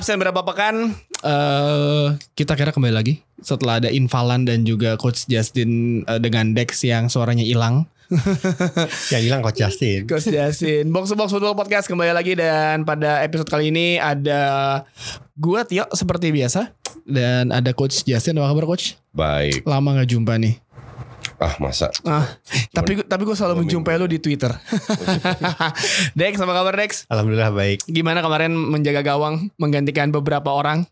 Absen berapa pekan, eh kita kira kembali lagi. Setelah ada Invalan dan juga Coach Justin eh, dengan Dex yang suaranya hilang. Yang hilang Coach Justin. Coach Justin, Box to Box Football Podcast kembali lagi dan pada episode kali ini ada gua Tio seperti biasa dan ada Coach Justin. Apa kabar Coach? Baik. Lama nggak jumpa nih. Ah masa. Ah, tapi tapi gue selalu menjumpai lu di Twitter. Dex, apa kabar Dex? Alhamdulillah baik. Gimana kemarin menjaga gawang menggantikan beberapa orang?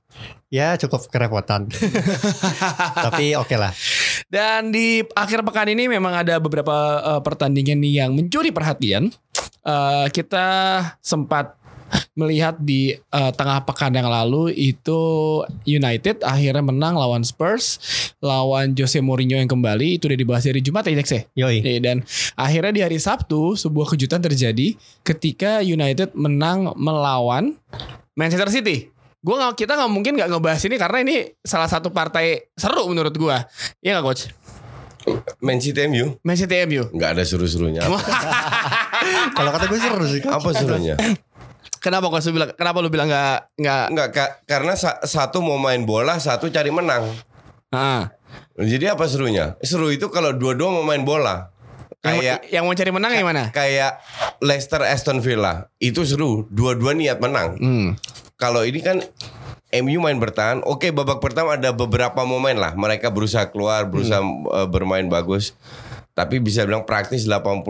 Ya cukup kerepotan. Tapi oke lah. Dan di akhir pekan ini memang ada beberapa eh, pertandingan nih yang mencuri perhatian. Eh, kita sempat melihat di eh, tengah pekan yang lalu itu United akhirnya menang lawan Spurs, lawan Jose Mourinho yang kembali itu udah dibahas dari Jumat ya Dex ya? Yoi. Iya, Dan akhirnya di hari Sabtu sebuah kejutan terjadi ketika United menang melawan Manchester City. Gua nggak kita nggak mungkin nggak ngebahas ini karena ini salah satu partai seru menurut gua. Iya nggak coach? Man City MU Man City MU. nggak ada seru-serunya. Kalau kata gue seru sih. Apa serunya? Kenapa kau bilang? Kenapa lu bilang nggak nggak? Enggak ka- karena sa- satu mau main bola, satu cari menang. Ah. Jadi apa serunya? Seru itu kalau dua-dua mau main bola. Yang, Kayak yang mau cari menang yang mana? kayak Leicester Aston Villa itu seru, dua-dua niat menang. Hmm. Kalau ini kan MU main bertahan, oke babak pertama ada beberapa momen lah mereka berusaha keluar, berusaha eh, bermain bagus. Tapi bisa bilang praktis 80%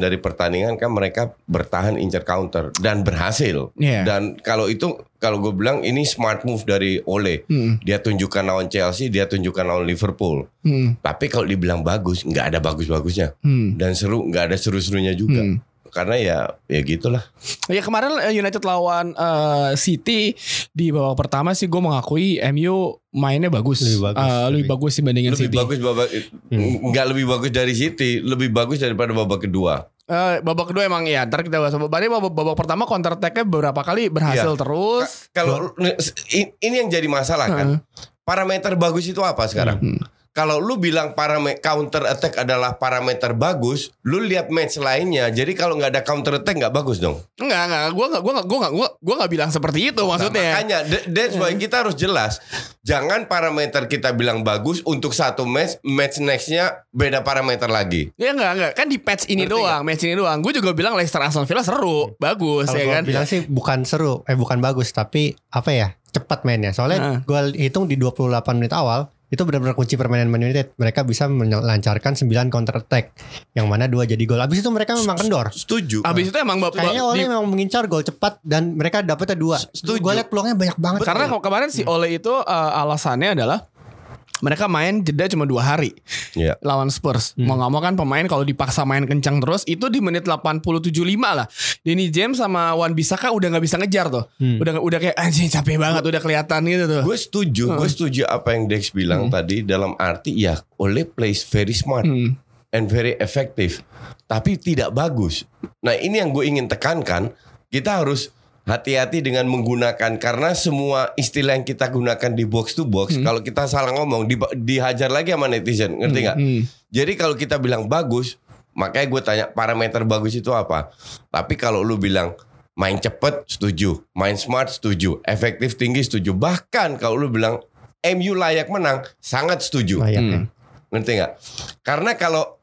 dari pertandingan kan mereka bertahan incer counter dan berhasil. Iya. Dan kalau itu kalau gue bilang ini smart move dari Ole. Hmm. Dia tunjukkan lawan Chelsea, dia tunjukkan lawan Liverpool. Hmm. Tapi kalau dibilang bagus, nggak ada bagus-bagusnya. Hmm. Dan seru, nggak ada seru-serunya juga. Hmm. Karena ya ya gitulah. Ya kemarin eh, United lawan eh, City di babak pertama sih gue mengakui MU mainnya bagus, Lebih bagus. Eh, lebih bagus dibandingin lebih City. bagus babak nggak lebih bagus dari City, lebih bagus daripada babak kedua. Eh, babak kedua emang ya ntar kita bahas. Berarti babak, babak pertama counter attack-nya beberapa kali berhasil Iya. terus. Ka- Kalau ini yang jadi masalah kan. Parameter bagus itu apa sekarang? Hmm. Kalau lu bilang parameter counter attack adalah parameter bagus, lu lihat match lainnya. Jadi kalau nggak ada counter attack nggak bagus dong. Enggak, enggak. Gue enggak, gue enggak, gue enggak, gue gue enggak bilang seperti itu Nah, maksudnya. makanya th- that's why kita harus jelas. Jangan parameter kita bilang bagus untuk satu match, match nextnya beda parameter lagi. Ya enggak, enggak. Kan di patch ini Ngerti doang, match ini doang. Gue juga bilang Leicester Aston Villa seru, bagus Kalau ya kan. bilang sih bukan seru, eh bukan bagus, tapi apa ya cepat mainnya. Soalnya gue hitung di 28 menit awal itu benar-benar kunci permainan Man United. Mereka bisa melancarkan 9 counter attack, yang mana dua jadi gol. Abis itu mereka memang kendor. Setuju. Abis itu emang bab- Kayaknya Ole di- memang mengincar gol cepat dan mereka dapetnya dua. Setuju. Gue liat peluangnya banyak banget. karena ke- kemarin si Ole itu eh, alasannya adalah mereka main jeda cuma dua hari Iya. lawan Spurs. Mau nggak mau kan pemain kalau dipaksa main kencang terus itu di menit 87.5 lah. Danny James sama Wan Bisaka udah nggak bisa ngejar tuh. Udah udah kayak anjing capek banget udah kelihatan gitu tuh. Gue setuju, gue setuju apa yang Dex bilang tadi dalam arti ya Ole plays very smart Hmm. and very effective, tapi tidak bagus. Nah ini yang gue ingin tekankan, kita harus hati-hati dengan menggunakan karena semua istilah yang kita gunakan di box to box, kalau kita salah ngomong di- dihajar lagi sama netizen, ngerti nggak? Hmm. Jadi kalau kita bilang bagus, makanya gue tanya parameter bagus itu apa? Tapi kalau lu bilang main cepet setuju, main smart setuju, efektif tinggi setuju. Bahkan kalau lu bilang MU layak menang, sangat setuju. Layak ya. Hmm. Ngerti nggak? Karena kalau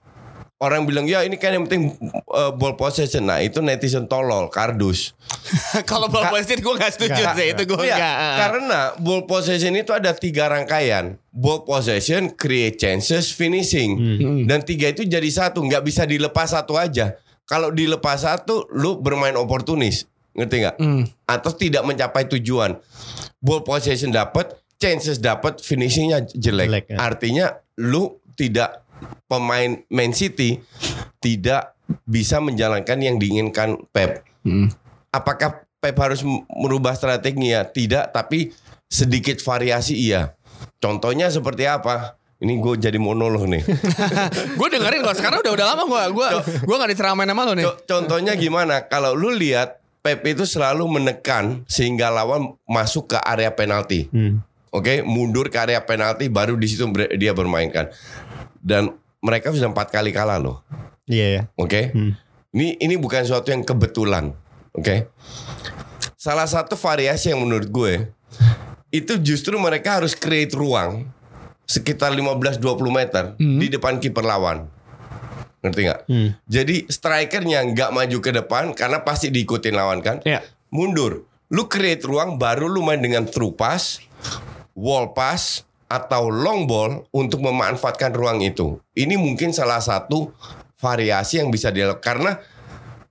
orang bilang ya ini kan yang penting uh, ball possession, nah itu netizen tolol, kardus. kalau ball possession gue nggak setuju Nggak. sih itu gue Iya, nggak. karena ball possession itu ada tiga rangkaian. Ball possession, create chances, finishing. Dan tiga itu jadi satu, nggak bisa dilepas satu aja. Kalau dilepas satu, lu bermain oportunis, ngerti nggak? Hmm. Atau tidak mencapai tujuan. Ball possession dapat, chances dapat, finishingnya jelek. Jelek, ya. Artinya lu tidak pemain Man City tidak bisa menjalankan yang diinginkan Pep. Hmm. apakah Pep harus merubah strateginya? Tidak, tapi sedikit variasi iya. Contohnya seperti apa? Ini gue jadi monolog nih. gue dengerin kok sekarang udah udah lama gue gue gue nggak diceramain sama lo nih. Co- Contohnya gimana? Kalau lu lihat Pep itu selalu menekan sehingga lawan masuk ke area penalti. Hmm. Oke, mundur ke area penalti baru di situ dia bermainkan. Dan mereka sudah empat kali kalah loh. Iya ya. Oke. Hmm. Ini ini bukan suatu yang kebetulan. Oke. Salah satu variasi yang menurut gue itu justru mereka harus create ruang sekitar 15-20 meter Hmm. di depan kiper lawan. Ngerti nggak? Hmm. Jadi strikernya nggak maju ke depan karena pasti diikutin lawan kan. Ya. Mundur. Lu create ruang baru lu main dengan through pass, wall pass atau long ball untuk memanfaatkan ruang itu. Ini mungkin salah satu variasi yang bisa dilakukan karena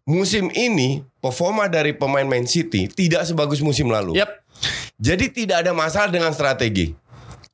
musim ini performa dari pemain Man City tidak sebagus musim lalu. Yap. Jadi tidak ada masalah dengan strategi.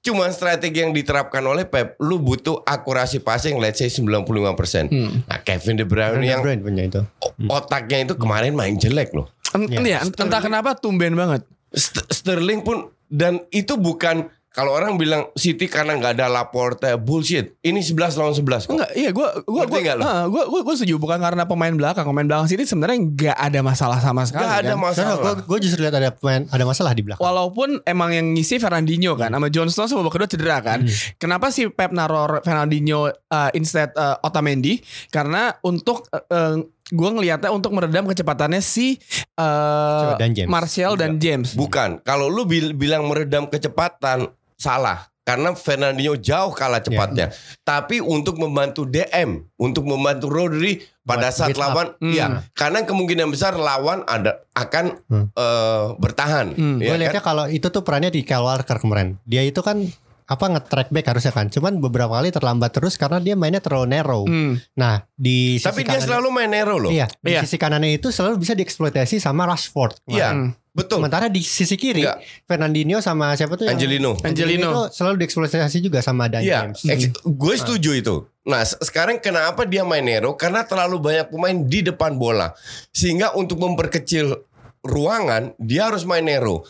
Cuma strategi yang diterapkan oleh Pep, lu butuh akurasi passing let's say 95%. Nah, Kevin De Bruyne yang Brand punya itu. otaknya itu kemarin main jelek loh. En- Ya. iya, entah kenapa tumben banget. St- Sterling pun dan itu bukan kalau orang bilang City karena nggak ada Laporte bullshit. Ini 11 lawan 11 kok. Enggak, iya gue gue Ngerti nggak lo? gue gue gue setuju bukan karena pemain belakang, pemain belakang sini sebenarnya nggak ada masalah sama sekali. Nggak ada kan. masalah. Gue gue justru lihat ada pemain ada masalah di belakang. Walaupun emang yang ngisi Fernandinho kan sama John Stones babak kedua cedera kan. Kenapa sih Pep naruh Fernandinho uh, instead uh, Otamendi? Karena untuk uh, gue ngelihatnya untuk meredam kecepatannya si uh, Dan James. Martial dan James. Bukan. Kalau lu bil- bilang meredam kecepatan salah. Karena Fernandinho jauh kalah cepatnya. Tapi untuk membantu DM, untuk membantu Rodri pada Buat saat lawan, Hmm. ya, karena kemungkinan besar lawan ada akan Hmm. eh, bertahan. Hmm. ya gue kan? lihatnya kalau itu tuh perannya di Kyle Walker kemarin. Dia itu kan apa nge-track back harusnya kan. Cuman beberapa kali terlambat terus karena dia mainnya terlalu narrow. Hmm. Nah, di sisi Tapi dia kanan- selalu main Nero loh. Iya, di Iya. sisi kanannya itu selalu bisa dieksploitasi sama Rashford. Iya, Hmm. betul. Sementara di sisi kiri Enggak. Fernandinho sama siapa tuh yang- Angelino. Angelino. itu selalu dieksploitasi juga sama Dan Iya, James. ex- gue setuju itu. Nah, se- sekarang kenapa dia main Nero? Karena terlalu banyak pemain di depan bola. Sehingga untuk memperkecil ruangan, dia harus main Nero.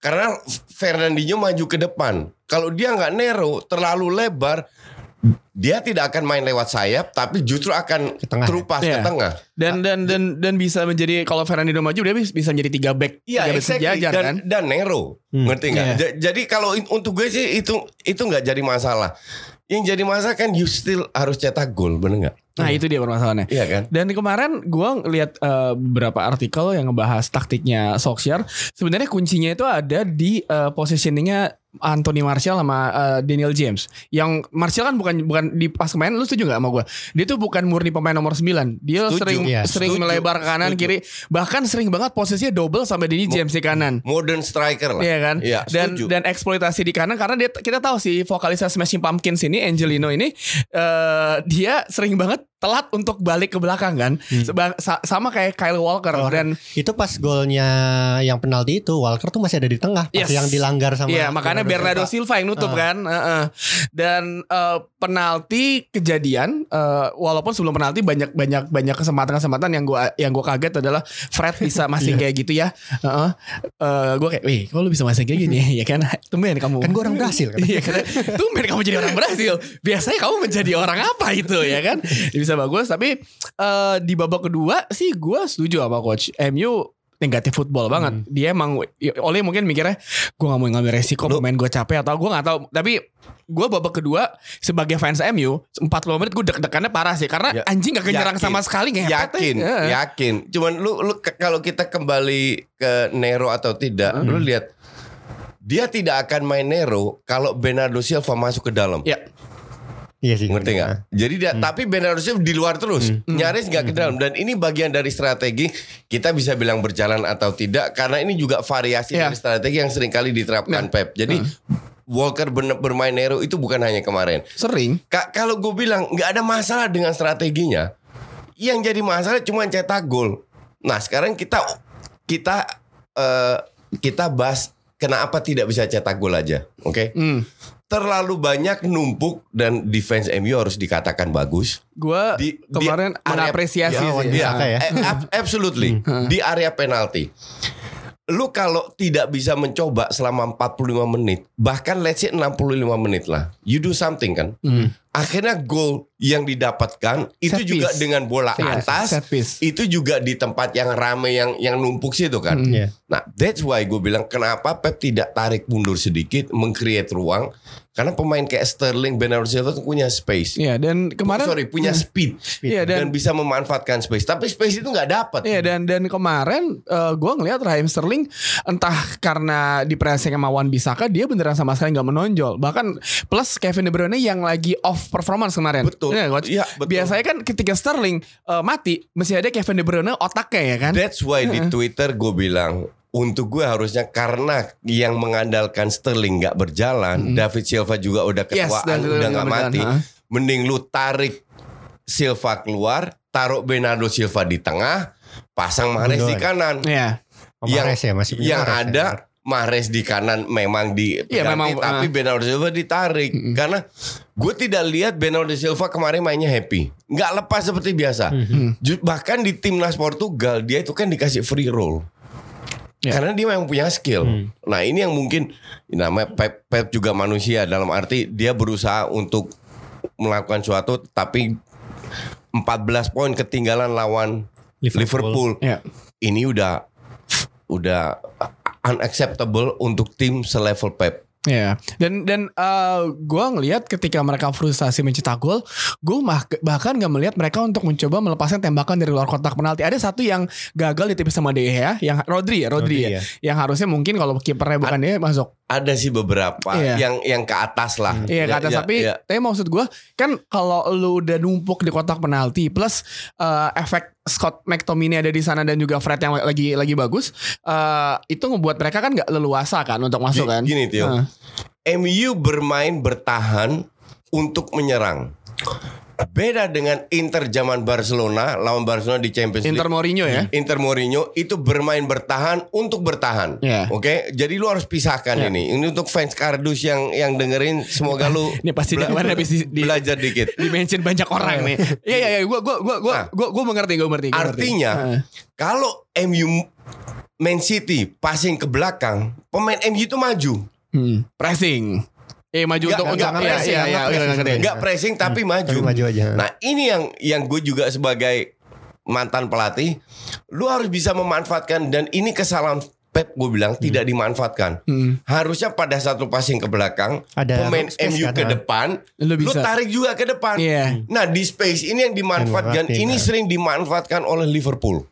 Karena Fernandinho maju ke depan. Kalau dia nggak Nero, terlalu lebar, dia tidak akan main lewat sayap, tapi justru akan Ke tengah. terupas Iya. ke tengah. Dan dan dan dan bisa menjadi kalau Fernandinho maju dia bisa menjadi tiga back Iya, tiga back exactly. sejajar dan, kan. dan Nero, Hmm. ngerti nggak? Iya. Ja- Jadi kalau untuk gue sih itu itu nggak jadi masalah. Yang jadi masalah kan you still harus cetak gol, bener nggak? Nah, itu dia permasalahannya. Iya kan? Dan kemarin gue lihat eh, beberapa artikel yang ngebahas taktiknya Solskjaer. Sebenarnya kuncinya itu ada di eh, positioningnya Anthony Martial sama eh, Daniel James. Yang Martial kan bukan bukan di pas kemarin lu setuju gak sama gue? Dia tuh bukan murni pemain nomor 9. Dia Setuju. sering Iya, sering setuju. melebar ke kanan Setuju. kiri. Bahkan sering banget posisinya double sampai Danny James di kanan. Modern striker lah. Iya kan? Iya, dan setuju. dan eksploitasi di kanan karena dia kita tahu sih vokalisnya Smashing Pumpkins ini Angelino ini eh, dia sering banget telat untuk balik ke belakang kan. Seba- sa- sama kayak Kyle Walker Kalau dan itu pas golnya yang penalti itu Walker tuh masih ada di tengah pas Yes. yang dilanggar sama Iya, makanya Bernardo Silva yang nutup Ah. kan. Heeh. Dan eh, penalti kejadian eh, walaupun sebelum penalti banyak banyak banyak kesempatan-kesempatan yang gua yang gua kaget adalah Fred bisa masing kayak gitu ya. Heeh. Eh, gua kayak, "Wih, kok lu bisa masing kayak gini?" ya kan? Tumben kamu. Kan gua orang Brasil kan. Iya kan. Tumben kamu jadi orang Brasil. Biasanya kamu menjadi orang apa itu ya kan? Bisa bagus tapi eh, di babak kedua sih gua setuju sama coach MU negatif football banget. Dia emang oleh mungkin mikirnya gue nggak mau ngambil resiko pemain gue capek atau gue nggak tahu. Tapi gue babak kedua sebagai fans MU 40 menit gue deg-degannya parah sih karena Ya, anjing gak kenyerang yakin. sama sekali ngepet Yakin, ya. yakin. Cuman lu lu kalau kita kembali ke Nero atau tidak, Hmm. lu lihat dia tidak akan main Nero kalau Bernardo Silva masuk ke dalam. Ya. Iya sih. Ngerti nggak? Jadi dia tapi Bernardo Silva di luar terus, nyaris nggak ke dalam dan ini bagian dari strategi kita bisa bilang berjalan atau tidak karena ini juga variasi Iya. dari strategi yang sering kali diterapkan Nah. Pep. Jadi Walker bener bermain Nero itu bukan hanya kemarin. Sering. Ka- kalau gue bilang nggak ada masalah dengan strateginya, yang jadi masalah cuma cetak gol. Nah sekarang kita kita eh, kita bahas kenapa tidak bisa cetak gol aja, oke? Hmm. Terlalu banyak numpuk dan defense MU harus dikatakan bagus. Gue Di- kemarin di area- mengapresiasi Ya, sih. Wan-Bissaka Ah. ya. Eh, ab- absolutely di area penalti. Lu kalau tidak bisa mencoba selama 45 menit, bahkan let's say 65 menit lah, you do something kan. Akhirnya gol yang didapatkan itu Set juga piece. dengan bola Iya, atas, set piece. itu juga di tempat yang rame yang yang numpuk situ kan. Hmm. Iya. Nah, that's why gue bilang kenapa Pep tidak tarik mundur sedikit, mengcreate ruang. Karena pemain kayak Sterling, Bernardo Silva tuh punya space. Iya dan kemarin Sorry, punya speed. Iya, dan, dan- bisa memanfaatkan space. Tapi space itu nggak dapat. Iya dan dan kemarin gue ngelihat Raheem Sterling entah karena di pressing sama Wan Bisaka dia beneran sama sekali nggak menonjol bahkan plus Kevin De Bruyne yang lagi off performance kemarin. Betul. Iya, Coach? Iya, betul. Biasanya kan ketika Sterling eh, mati mesti ada Kevin De Bruyne otaknya ya kan. That's why di Twitter gue bilang untuk gue harusnya karena yang mengandalkan Sterling nggak berjalan, David Silva juga udah Yes, ketuaan, David udah nggak mati. berjalan, Mending lu tarik Silva keluar, taruh Bernardo Silva di tengah, pasang Mahrez di kanan. Iya. Oh, yang Mahrez ya, masih punya yang ya. ada Mahrez di kanan memang di Iya, memang, tapi uh. Bernardo Silva ditarik karena gue tidak lihat Bernardo Silva kemarin mainnya happy nggak lepas seperti biasa Hmm. Ju- bahkan di timnas Portugal dia itu kan dikasih free roll Ya. karena dia memang punya skill nah ini yang mungkin namanya Pep, Pep juga manusia dalam arti dia berusaha untuk melakukan suatu tapi 14 poin ketinggalan lawan Liverpool. Liverpool Iya. ini udah udah unacceptable untuk tim selevel Pep. Iya. Dan dan gue ngelihat ketika mereka frustasi mencetak gol, gue bahkan nggak melihat mereka untuk mencoba melepaskan tembakan dari luar kotak penalti. Ada satu yang gagal ditipis sama De Gea, yang Rodri ya, Rodri, Rodri, ya, ya. yang harusnya mungkin kalau kipernya bukan dia masuk. Ada sih beberapa Iya. yang yang ke atas lah. Iya Ya, kata ya, tapi ya. tapi maksud gue kan kalau lu udah numpuk di kotak penalti plus eh, efek Scott McTominay ada di sana dan juga Fred yang lagi lagi bagus eh, itu ngebuat mereka kan nggak leluasa kan untuk masuk kan. Gini Tio, Heeh. MU bermain bertahan untuk menyerang. Beda dengan Inter zaman Barcelona lawan Barcelona di Champions League. Inter Mourinho ya. Inter Mourinho itu bermain bertahan untuk bertahan. Iya. Oke, jadi lu harus pisahkan Iya. ini. Ini untuk fans Kardus yang yang dengerin semoga lu Ini pasti bela- habis di- di- belajar dikit. di mention banyak orang nih. Iya iya iya gua gua gua gua Nah. gua, gua mengerti gua mengerti. gua mengerti. Artinya Heeh. kalau MU Man City passing ke belakang, pemain MU itu maju. Hmm. pressing. Eh maju Nggak- untuk nggak untuk pressing, iya nggak iya pressing. Enggak tapi maju. Tapi maju aja. Nah, ini yang yang gue juga sebagai mantan pelatih, lu harus bisa memanfaatkan dan ini kesalahan Pep gue bilang tidak dimanfaatkan. Hmm. Harusnya pada satu passing ke belakang, Ada pemain MU kan, ke depan, Lu lu, tarik juga ke depan. Iya. Nah, di space ini yang dimanfaatkan, ini sering dimanfaatkan oleh Liverpool.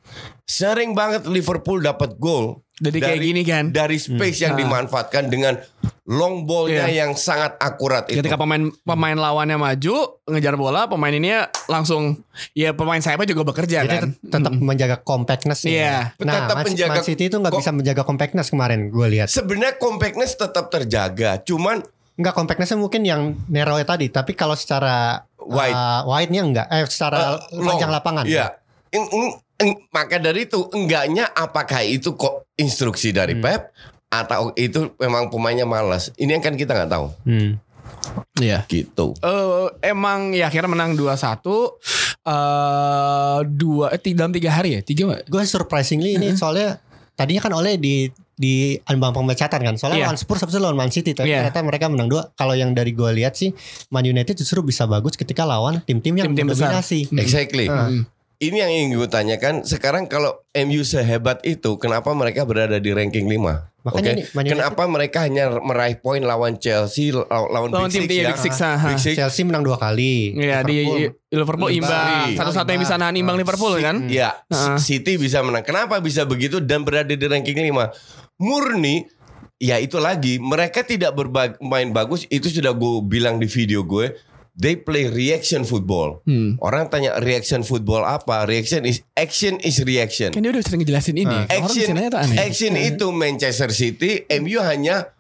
Sering banget Liverpool dapat gol Jadi kayak gini kan. dari space yang Ah. dimanfaatkan dengan long ballnya Iya. yang sangat akurat itu. Ketika pemain pemain lawannya maju ngejar bola, pemain ini langsung ya pemain sayapnya juga bekerja Jadi kan. tet- tetap menjaga compactness Iya. Nah, Tetap Man, menjaga Man City itu nggak bisa menjaga compactness kemarin gue lihat. Sebenarnya compactness tetap terjaga, cuman Enggak compactnessnya mungkin yang narrow tadi, tapi kalau secara Wide. uh, wide-nya enggak, eh secara long. panjang lapangan. Iya. Eng- maka dari itu enggaknya apakah itu kok instruksi dari Hmm. Pep atau itu memang pemainnya malas. Ini yang kan kita nggak tahu. Hmm. Iya. Gitu. Eh, emang ya akhirnya menang 2-1 eh dua eh, dalam tiga hari ya tiga? Gue surprisingly ini soalnya tadinya kan oleh di di ambang pemecatan kan. Soalnya Iya. lawan Spurs habis itu lawan Man City, tapi Iya. ternyata mereka menang dua. Kalau yang dari gue lihat sih, Man United justru bisa bagus ketika lawan tim-tim yang Tim-tim besar. mendominasi. Exactly. Hmm. Ini yang ingin gue tanyakan. Sekarang kalau MU sehebat itu, kenapa mereka berada di ranking 5? Makanya Oke. nih, Kenapa mereka hanya meraih poin lawan Chelsea, law- lawan, Lawan Big tim Six ya? Big Six, aha. Big Six. Chelsea menang dua kali. Iya di Liverpool Imbang. Satu-satu yang bisa nahan imbang Liverpool kan? Ya, Heeh. City bisa menang. Kenapa bisa begitu dan berada di ranking 5? Murni ya itu lagi mereka tidak bermain bagus itu sudah gue bilang di video gue. They play reaction football. Hmm. Orang tanya reaction football apa? Reaction is action is reaction. Kan dia udah sering ngejelasin ini. Orang Action, tuh aneh. action itu Manchester City, MU hanya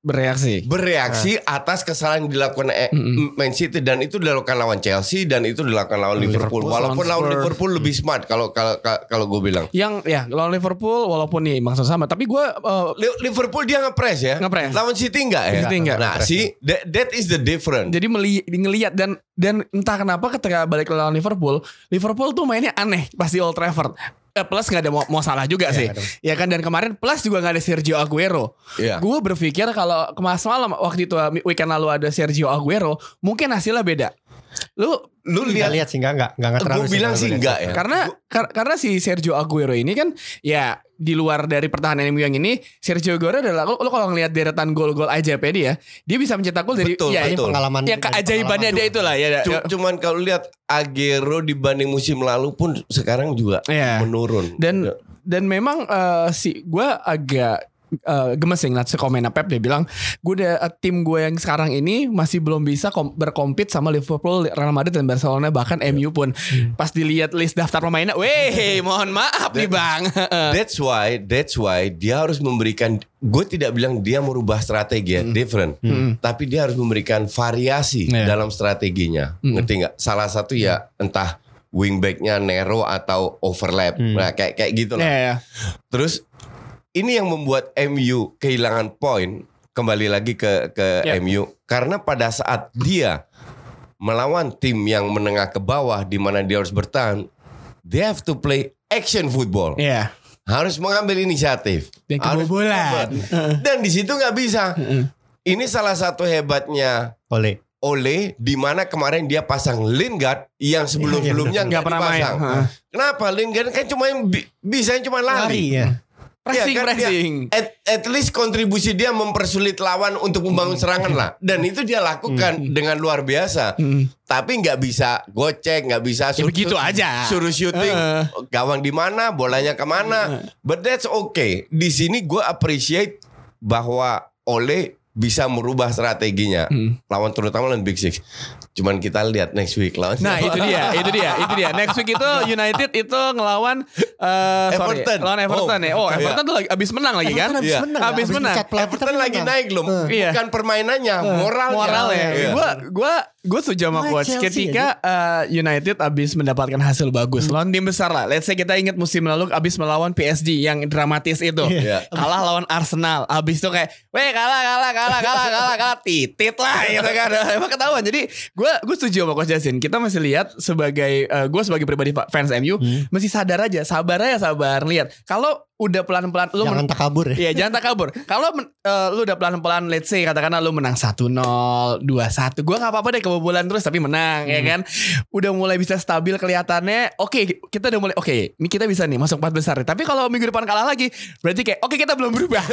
bereaksi. bereaksi atas kesalahan yang dilakukan eh, Mm-mm. Man City dan itu dilakukan lawan Chelsea dan itu dilakukan lawan Liverpool. Liverpool, Walaupun lawan. Liverpool lebih smart kalau kalau kalau- gue bilang. Yang ya lawan Liverpool walaupun nih maksud sama, tapi gue Li- Liverpool dia nge-press ya. Nge-press. Lawan City enggak ya? City enggak. Nah, see that, that is the difference. jadi meli ngelihat dan dan entah kenapa ketika balik ke lawan Liverpool, Liverpool tuh mainnya aneh pasti Old Trafford. Eh, plus nggak ada mau, mau salah juga Iya, sih, ada. ya kan dan kemarin plus juga nggak ada Sergio Aguero. Iya. Gue berpikir kalau kemas malam waktu itu weekend lalu ada Sergio Aguero, mungkin hasilnya beda. Lu Lu lihat lihat sih enggak enggak enggak terlalu gue bilang sih enggak ya. karena kar- karena si Sergio Aguero ini kan ya di luar dari pertahanan MU yang ini Sergio Aguero adalah lu, lu kalau ngelihat deretan gol-gol aja ya dia dia bisa mencetak gol dari Betul, ya Ini betul. pengalaman ya keajaibannya dia itulah ya, ya. Cu- Cuman kalau lihat Aguero dibanding musim lalu pun sekarang juga Iya. menurun. dan dan memang eh, si gue agak eh, gemes ya ngeliat sekomennya Pep dia bilang gue udah eh, tim gue yang sekarang ini masih belum bisa kom- berkompet sama Liverpool, Real Madrid dan Barcelona bahkan MU pun pas dilihat list daftar pemainnya, weh mohon maaf nih bang. That's why, that's why dia harus memberikan. Gue tidak bilang dia merubah strategi ya, different. Tapi dia harus memberikan variasi Iya. dalam strateginya. Ngerti nggak? Salah satu ya entah wingbacknya narrow atau overlap. Nah kayak kayak gitu lah. Ya, ya. Terus ini yang membuat MU kehilangan poin kembali lagi ke ke Ya. MU karena pada saat dia melawan tim yang menengah ke bawah di mana dia harus bertahan, they have to play action football. Iya. Harus mengambil inisiatif. Dan kebobolan. Dan di situ nggak bisa. Ini salah satu hebatnya Oleh. Ole di mana kemarin dia pasang Lingard yang sebelum-sebelumnya Nggak nggak pernah main. Kenapa Lingard kan cuma bi- bisa cuma lari. Lari ya. Pressing, Iya kan, dia- pressing. at, at least kontribusi dia mempersulit lawan untuk membangun serangan lah. Dan itu dia lakukan dengan luar biasa. Hmm. Tapi nggak bisa gocek, nggak bisa Ya begitu aja. suruh syuting, Heeh. gawang di mana, bolanya ke mana. But that's okay. Di sini gue appreciate bahwa Ole bisa merubah strateginya Hmm. lawan terutama lawan Big Six. Cuman kita lihat next week lawan Nah siapa. itu dia, itu dia, itu dia. Next week itu United itu ngelawan eh sorry, Everton. lawan Everton Oh, ya. Oh iya. Everton tuh lagi abis menang lagi kan? Everton Iya. menang. Habis menang. dipecat pelatih Everton tapi lagi menang. naik loh, Iya. bukan permainannya, moralnya. Moralnya. Iya. Gue gue gue setuju sama coach. Ketika eh, United abis mendapatkan hasil bagus lawan tim besar lah. Let's say kita ingat musim lalu abis melawan PSG yang dramatis itu. Iya. Kalah lawan Arsenal. Abis itu kayak, weh kalah kalah kalah kalah kalah kalah titit lah gitu kan. Emang ketahuan. Jadi gue gue setuju sama coach Jasin. Kita masih lihat sebagai gue sebagai pribadi fans MU mesti sadar aja, sabar aja sabar lihat. Kalau udah pelan-pelan lu Jangan men- tak kabur ya. Iya jangan tak kabur. Kalau eh, lu udah pelan-pelan let's say katakanlah lu menang 1-0, 2-1. Gua nggak apa-apa deh kebobolan terus tapi menang ya kan. Udah mulai bisa stabil kelihatannya. Oke, kita udah mulai oke, ini kita bisa nih masuk empat besar. Tapi kalau minggu depan kalah lagi, berarti kayak oke kita belum berubah.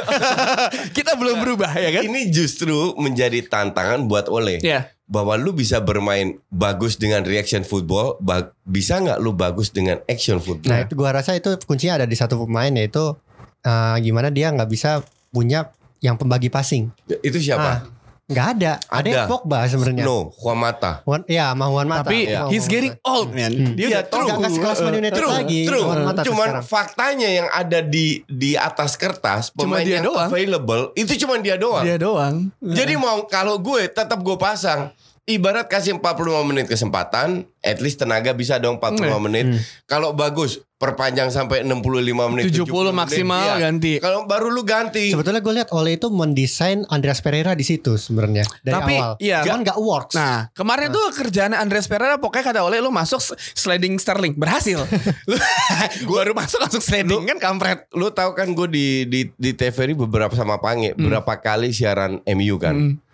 kita belum berubah ya kan? Ini justru menjadi tantangan buat Ole. Iya. Bahwa lu bisa bermain bagus dengan reaction football, ba- bisa nggak lu bagus dengan action Nah football? itu gua rasa itu kuncinya ada di satu pemain yaitu eh, gimana dia nggak bisa punya yang pembagi passing. itu siapa? Nggak ada. Ada, yang Ada. Pogba sebenarnya. No, Juan Mata. Juan, ya sama Juan Mata. Tapi Ya, he's getting old man. Dia Iya, udah true. Nggak kasih kelas Man United True, lagi. true. Juan Mata tuh Cuman sekarang. faktanya yang ada di di atas kertas Cuma pemain dia yang doang. available itu cuma dia doang. Dia doang. Jadi mau kalau gue tetap gue pasang ibarat kasih 45 menit kesempatan, at least tenaga bisa dong 45 Hmm. menit. Kalau bagus perpanjang sampai 65 menit 70 menit, maksimal iya. ganti. Kalau baru lu ganti. Sebetulnya gue lihat Ole itu mendesain Andreas Pereira di situ sebenarnya dari Tapi, awal. iya. Cuman nggak works. Nah, kemarin tuh kerjaan Andres Pereira pokoknya kata oleh lu masuk sliding Sterling berhasil. Lu baru masuk langsung sliding kan kampret. Lu tahu kan gue di di di TVRI beberapa sama Pange berapa kali siaran MU kan. Hmm.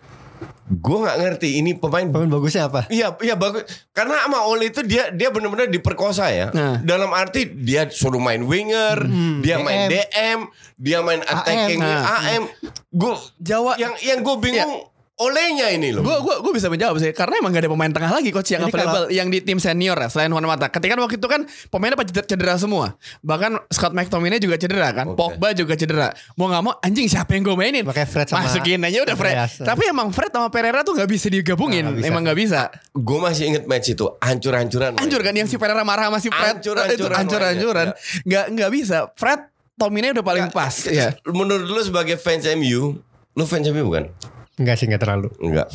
Gue nggak ngerti ini pemain Pemain bagusnya apa? Iya, iya bagus. Karena sama Ole itu dia dia benar-benar diperkosa ya. Nah. Dalam arti dia suruh main winger, dia main DM. DM, dia main attacking Nah. AM. Gue Jawa yang yang gue bingung olehnya ini loh. Gue gua, gua bisa menjawab sih karena emang gak ada pemain tengah lagi coach yang Jadi available yang di tim senior ya selain Juan Mata. Ketika waktu itu kan pemainnya pada cedera, cedera semua. Bahkan Scott McTominay juga cedera kan. Oke. Pogba juga cedera. Mau nggak mau anjing siapa yang gue mainin? Makanya Fred sama Masukin aja udah Fred. Andreas. Tapi emang Fred sama Pereira tuh nggak bisa digabungin. Nggak bisa. emang nggak bisa. Gue masih inget match itu hancur-hancuran. Hancur kan yang si Pereira marah sama si Fred. Hancur-hancuran hancur-hancuran. mainnya, Nggak nggak bisa. Fred Tominay udah paling pas. Iya. Menurut lu sebagai fans MU, Lu fans MU bukan? Enggak sih, enggak terlalu. Enggak.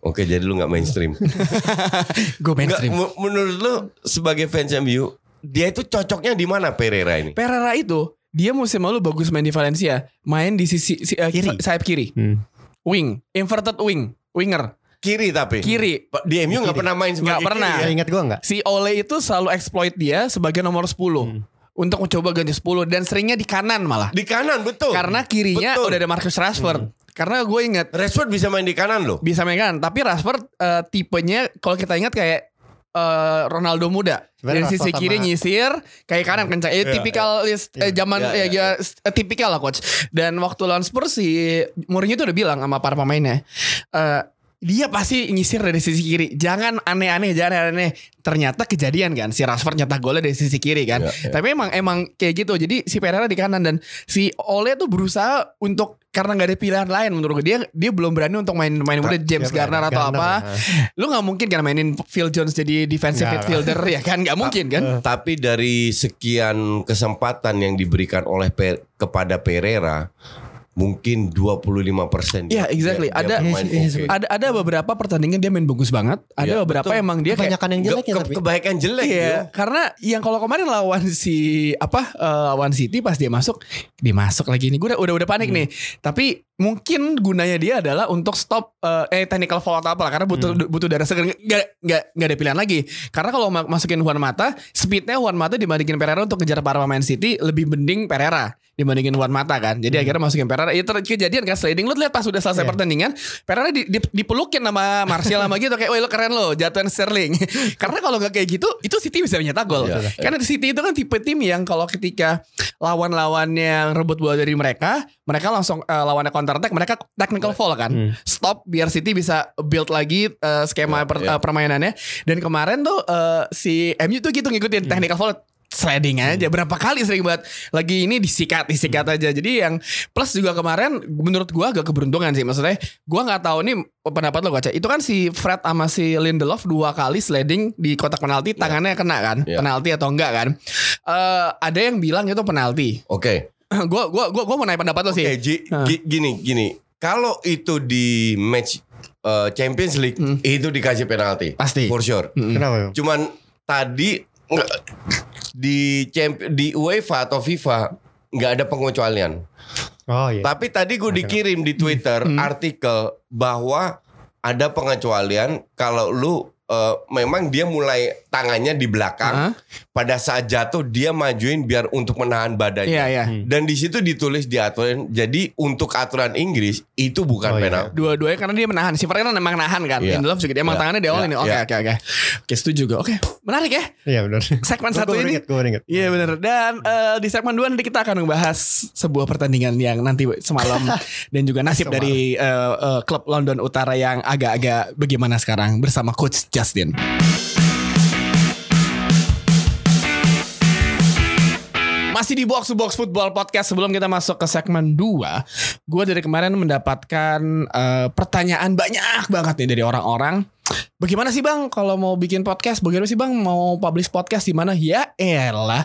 Oke, jadi lu nggak mainstream. Gue Enggak, mainstream. mu- menurut lu sebagai fans MU, dia itu cocoknya di mana Pereira ini? Pereira itu dia musim lalu bagus main di Valencia, main di sisi si- eh, Kiri. sayap kiri, Hmm. wing, inverted wing, winger, Kiri tapi. kiri. Di MU nggak pernah main sebagai Nggak pernah. Ya, kiri ya? ingat gua enggak? Si Ole itu selalu exploit dia sebagai nomor 10 Hmm. untuk mencoba ganti 10 dan seringnya di kanan malah. Di kanan betul. Karena kirinya Betul. udah ada Marcus Rashford. Karena gue inget Rashford bisa main di kanan loh. bisa main kanan, tapi Rashford eh, tipenya kalau kita ingat kayak eh, Ronaldo muda dari Sebenarnya sisi kiri sama- nyisir kayak kanan kencang. Eh, Iya, tipikal is- eh, Iya. zaman Iya, ya, iya, ya, eh, tipikal lah coach. Dan waktu lawan Spurs si Mourinho tuh udah bilang sama para pemainnya, eh, dia pasti nyisir dari sisi kiri. Jangan aneh-aneh, jangan aneh-aneh. Ternyata kejadian kan si Rashford nyetak golnya dari sisi kiri kan. Iya, iya. Tapi emang emang kayak gitu. Jadi si Pereira di kanan dan si Ole tuh berusaha untuk karena nggak ada pilihan lain menurut gue dia dia belum berani untuk main main muda James ya? Garner atau Garner, apa. nah. Lu nggak mungkin kan mainin Phil Jones jadi defensive Nggak. midfielder ya kan? Nggak mungkin kan? Tapi dari sekian kesempatan yang diberikan oleh Pe- kepada Pereira, mungkin 25 persen. Iya, exactly. Ada- bermain Iya, iya, oke. Ada ada beberapa pertandingan dia main bagus banget. Ada Iya, beberapa betul. emang dia kayak Kebanyakan yang jelek ya Ke- tapi. kebaikan jelek Iya, yo. karena yang kalau kemarin lawan si apa eh, lawan City pas dia masuk, dia masuk lagi nih. Gue udah udah, udah panik Hmm. nih. Tapi mungkin gunanya dia adalah untuk stop eh, eh technical foul atau apa lah karena butuh Hmm. butuh darah segar nggak nggak nggak ada pilihan lagi. Karena kalau ma- masukin Juan Mata, speednya Juan Mata dibandingin Pereira untuk kejar para pemain City lebih mending Pereira dibandingin Juan Mata kan. Jadi akhirnya masukin Pereira. Ya ter- kejadian kan sliding. Lu lihat pas udah selesai Iya. pertandingan, Pereira di, di- dipelukin sama Martial sama gitu kayak, "Woi lu keren lo, jatuhin Sterling." Karena kalau nggak kayak gitu, itu City bisa nyetak gol. Iya. Karena City itu kan tipe tim yang kalau ketika lawan-lawan yang rebut bola dari mereka, mereka langsung eh, lawannya counter attack, mereka technical foul kan. Hmm. Stop biar City bisa build lagi eh, skema Iya, per- iya. eh, permainannya. Dan kemarin tuh eh, si MU tuh gitu ngikutin technical foul sliding aja berapa kali sering banget lagi ini disikat disikat aja jadi yang plus juga kemarin menurut gua agak keberuntungan sih maksudnya gua nggak tahu nih pendapat lo Gaca itu kan si Fred sama si Lindelof dua kali sliding di kotak penalti tangannya kena kan Iya. penalti atau enggak kan Eh ada yang bilang itu penalti Oke. gua gua gua gua mau nanya pendapat lo sih Oke, Ji- Hah. gi- gini gini. Kalau itu di match uh, Champions League Hmm. itu dikasih penalti. Pasti. For sure. Mm-mm. Kenapa? Cuman tadi di champ di UEFA atau FIFA nggak ada pengecualian. Oh iya. Tapi tadi gue dikirim di Twitter Hmm. artikel bahwa ada pengecualian kalau lu eh, memang dia mulai tangannya di belakang Hah? pada saat jatuh dia majuin biar untuk menahan badannya. Iya iya. Hmm. Dan di situ ditulis di aturan. Jadi untuk aturan Inggris itu bukan Oh, iya. penalti. Dua-duanya karena dia menahan. Si kan emang nahan kan. Iya. Lindelof juga dia emang Iya. tangannya di awal Iya. ini. Oke Iya. oke oke. Oke setuju gue. Oke menarik ya. Iya benar. Segmen satu ini. Iya benar. Dan eh, di segmen 2 nanti kita akan membahas sebuah pertandingan yang nanti semalam dan juga nasib Semalam. dari eh, eh, klub London Utara yang agak-agak bagaimana sekarang bersama coach Justin. Masih di Box Box Football Podcast sebelum kita masuk ke segmen 2 Gue dari kemarin mendapatkan eh, pertanyaan banyak banget nih dari orang-orang. Bagaimana sih bang kalau mau bikin podcast? Bagaimana sih bang mau publish podcast di mana? Ya elah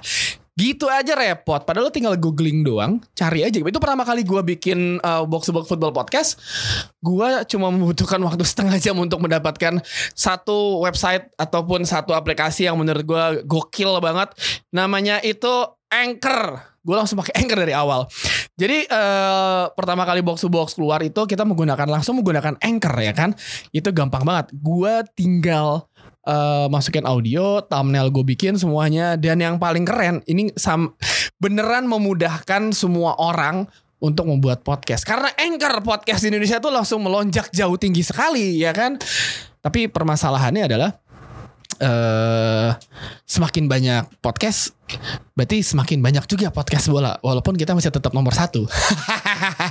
Gitu aja repot. Padahal lo tinggal googling doang Cari aja. Itu pertama kali gue bikin eh, Box Box Football Podcast. Gue cuma membutuhkan waktu setengah jam Untuk mendapatkan Satu website Ataupun satu aplikasi Yang menurut gue gokil banget. Namanya itu Anchor. Gue langsung pakai Anchor dari awal. Jadi eh, pertama kali box box keluar itu kita menggunakan langsung menggunakan Anchor ya kan. Itu gampang banget. Gue tinggal eh, masukin audio, thumbnail gue bikin semuanya dan yang paling keren ini sam beneran memudahkan semua orang untuk membuat podcast. Karena Anchor podcast di Indonesia tuh langsung melonjak jauh tinggi sekali ya kan. Tapi permasalahannya adalah eh semakin banyak podcast berarti semakin banyak juga podcast bola walaupun kita masih tetap nomor satu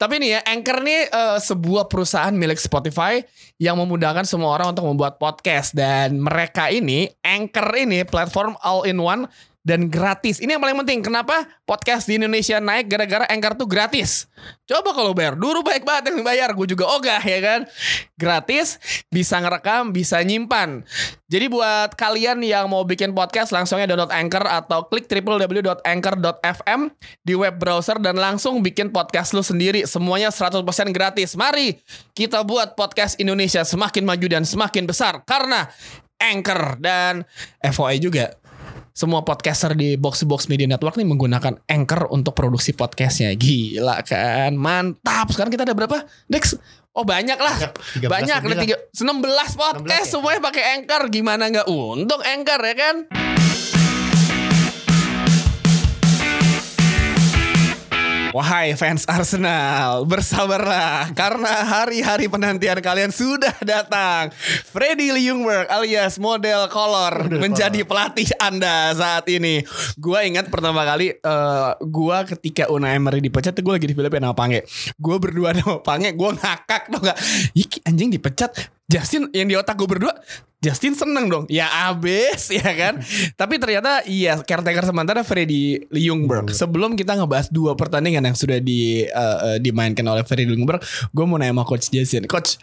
tapi nih ya Anchor nih eh, sebuah perusahaan milik Spotify yang memudahkan semua orang untuk membuat podcast. Dan mereka ini Anchor ini platform all in one dan gratis. Ini yang paling penting. Kenapa podcast di Indonesia naik gara-gara Anchor tuh gratis. Coba kalau bayar, dulu baik banget yang bayar, gue juga ogah ya kan. Gratis, bisa ngerekam, bisa nyimpan. Jadi buat kalian yang mau bikin podcast langsungnya download Anchor atau klik www.anchor.fm di web browser dan langsung bikin podcast lu sendiri. Semuanya 100% gratis. Mari kita buat podcast Indonesia semakin maju dan semakin besar karena Anchor dan FOI juga semua podcaster di Box Box Media Network nih menggunakan Anchor untuk produksi podcastnya. Gila kan, mantap. Sekarang kita ada berapa, Dex? Oh banyak lah, Banyak, 13 banyak. Ada lebih tiga, 16 podcast 16 ya? semuanya pakai Anchor. Gimana nggak untung Anchor ya kan? Wahai fans Arsenal, bersabarlah karena hari-hari penantian kalian sudah datang. Freddy Ljungberg alias model kolor menjadi pelatih Anda saat ini. Gua ingat pertama kali eh, gua ketika Unai Emery dipecat tuh gue lagi di Filipina sama Pange. Gue berdua sama Pange, gua ngakak tuh gak. Ih anjing dipecat. Justin yang di otak gue berdua Justin seneng dong. Ya abis ya kan? Tapi ternyata iya Caretaker sementara Freddy Ljungberg Sebelum kita ngebahas dua pertandingan Yang sudah di eh, dimainkan oleh Freddy Ljungberg Gue mau nanya sama Coach Justin. Coach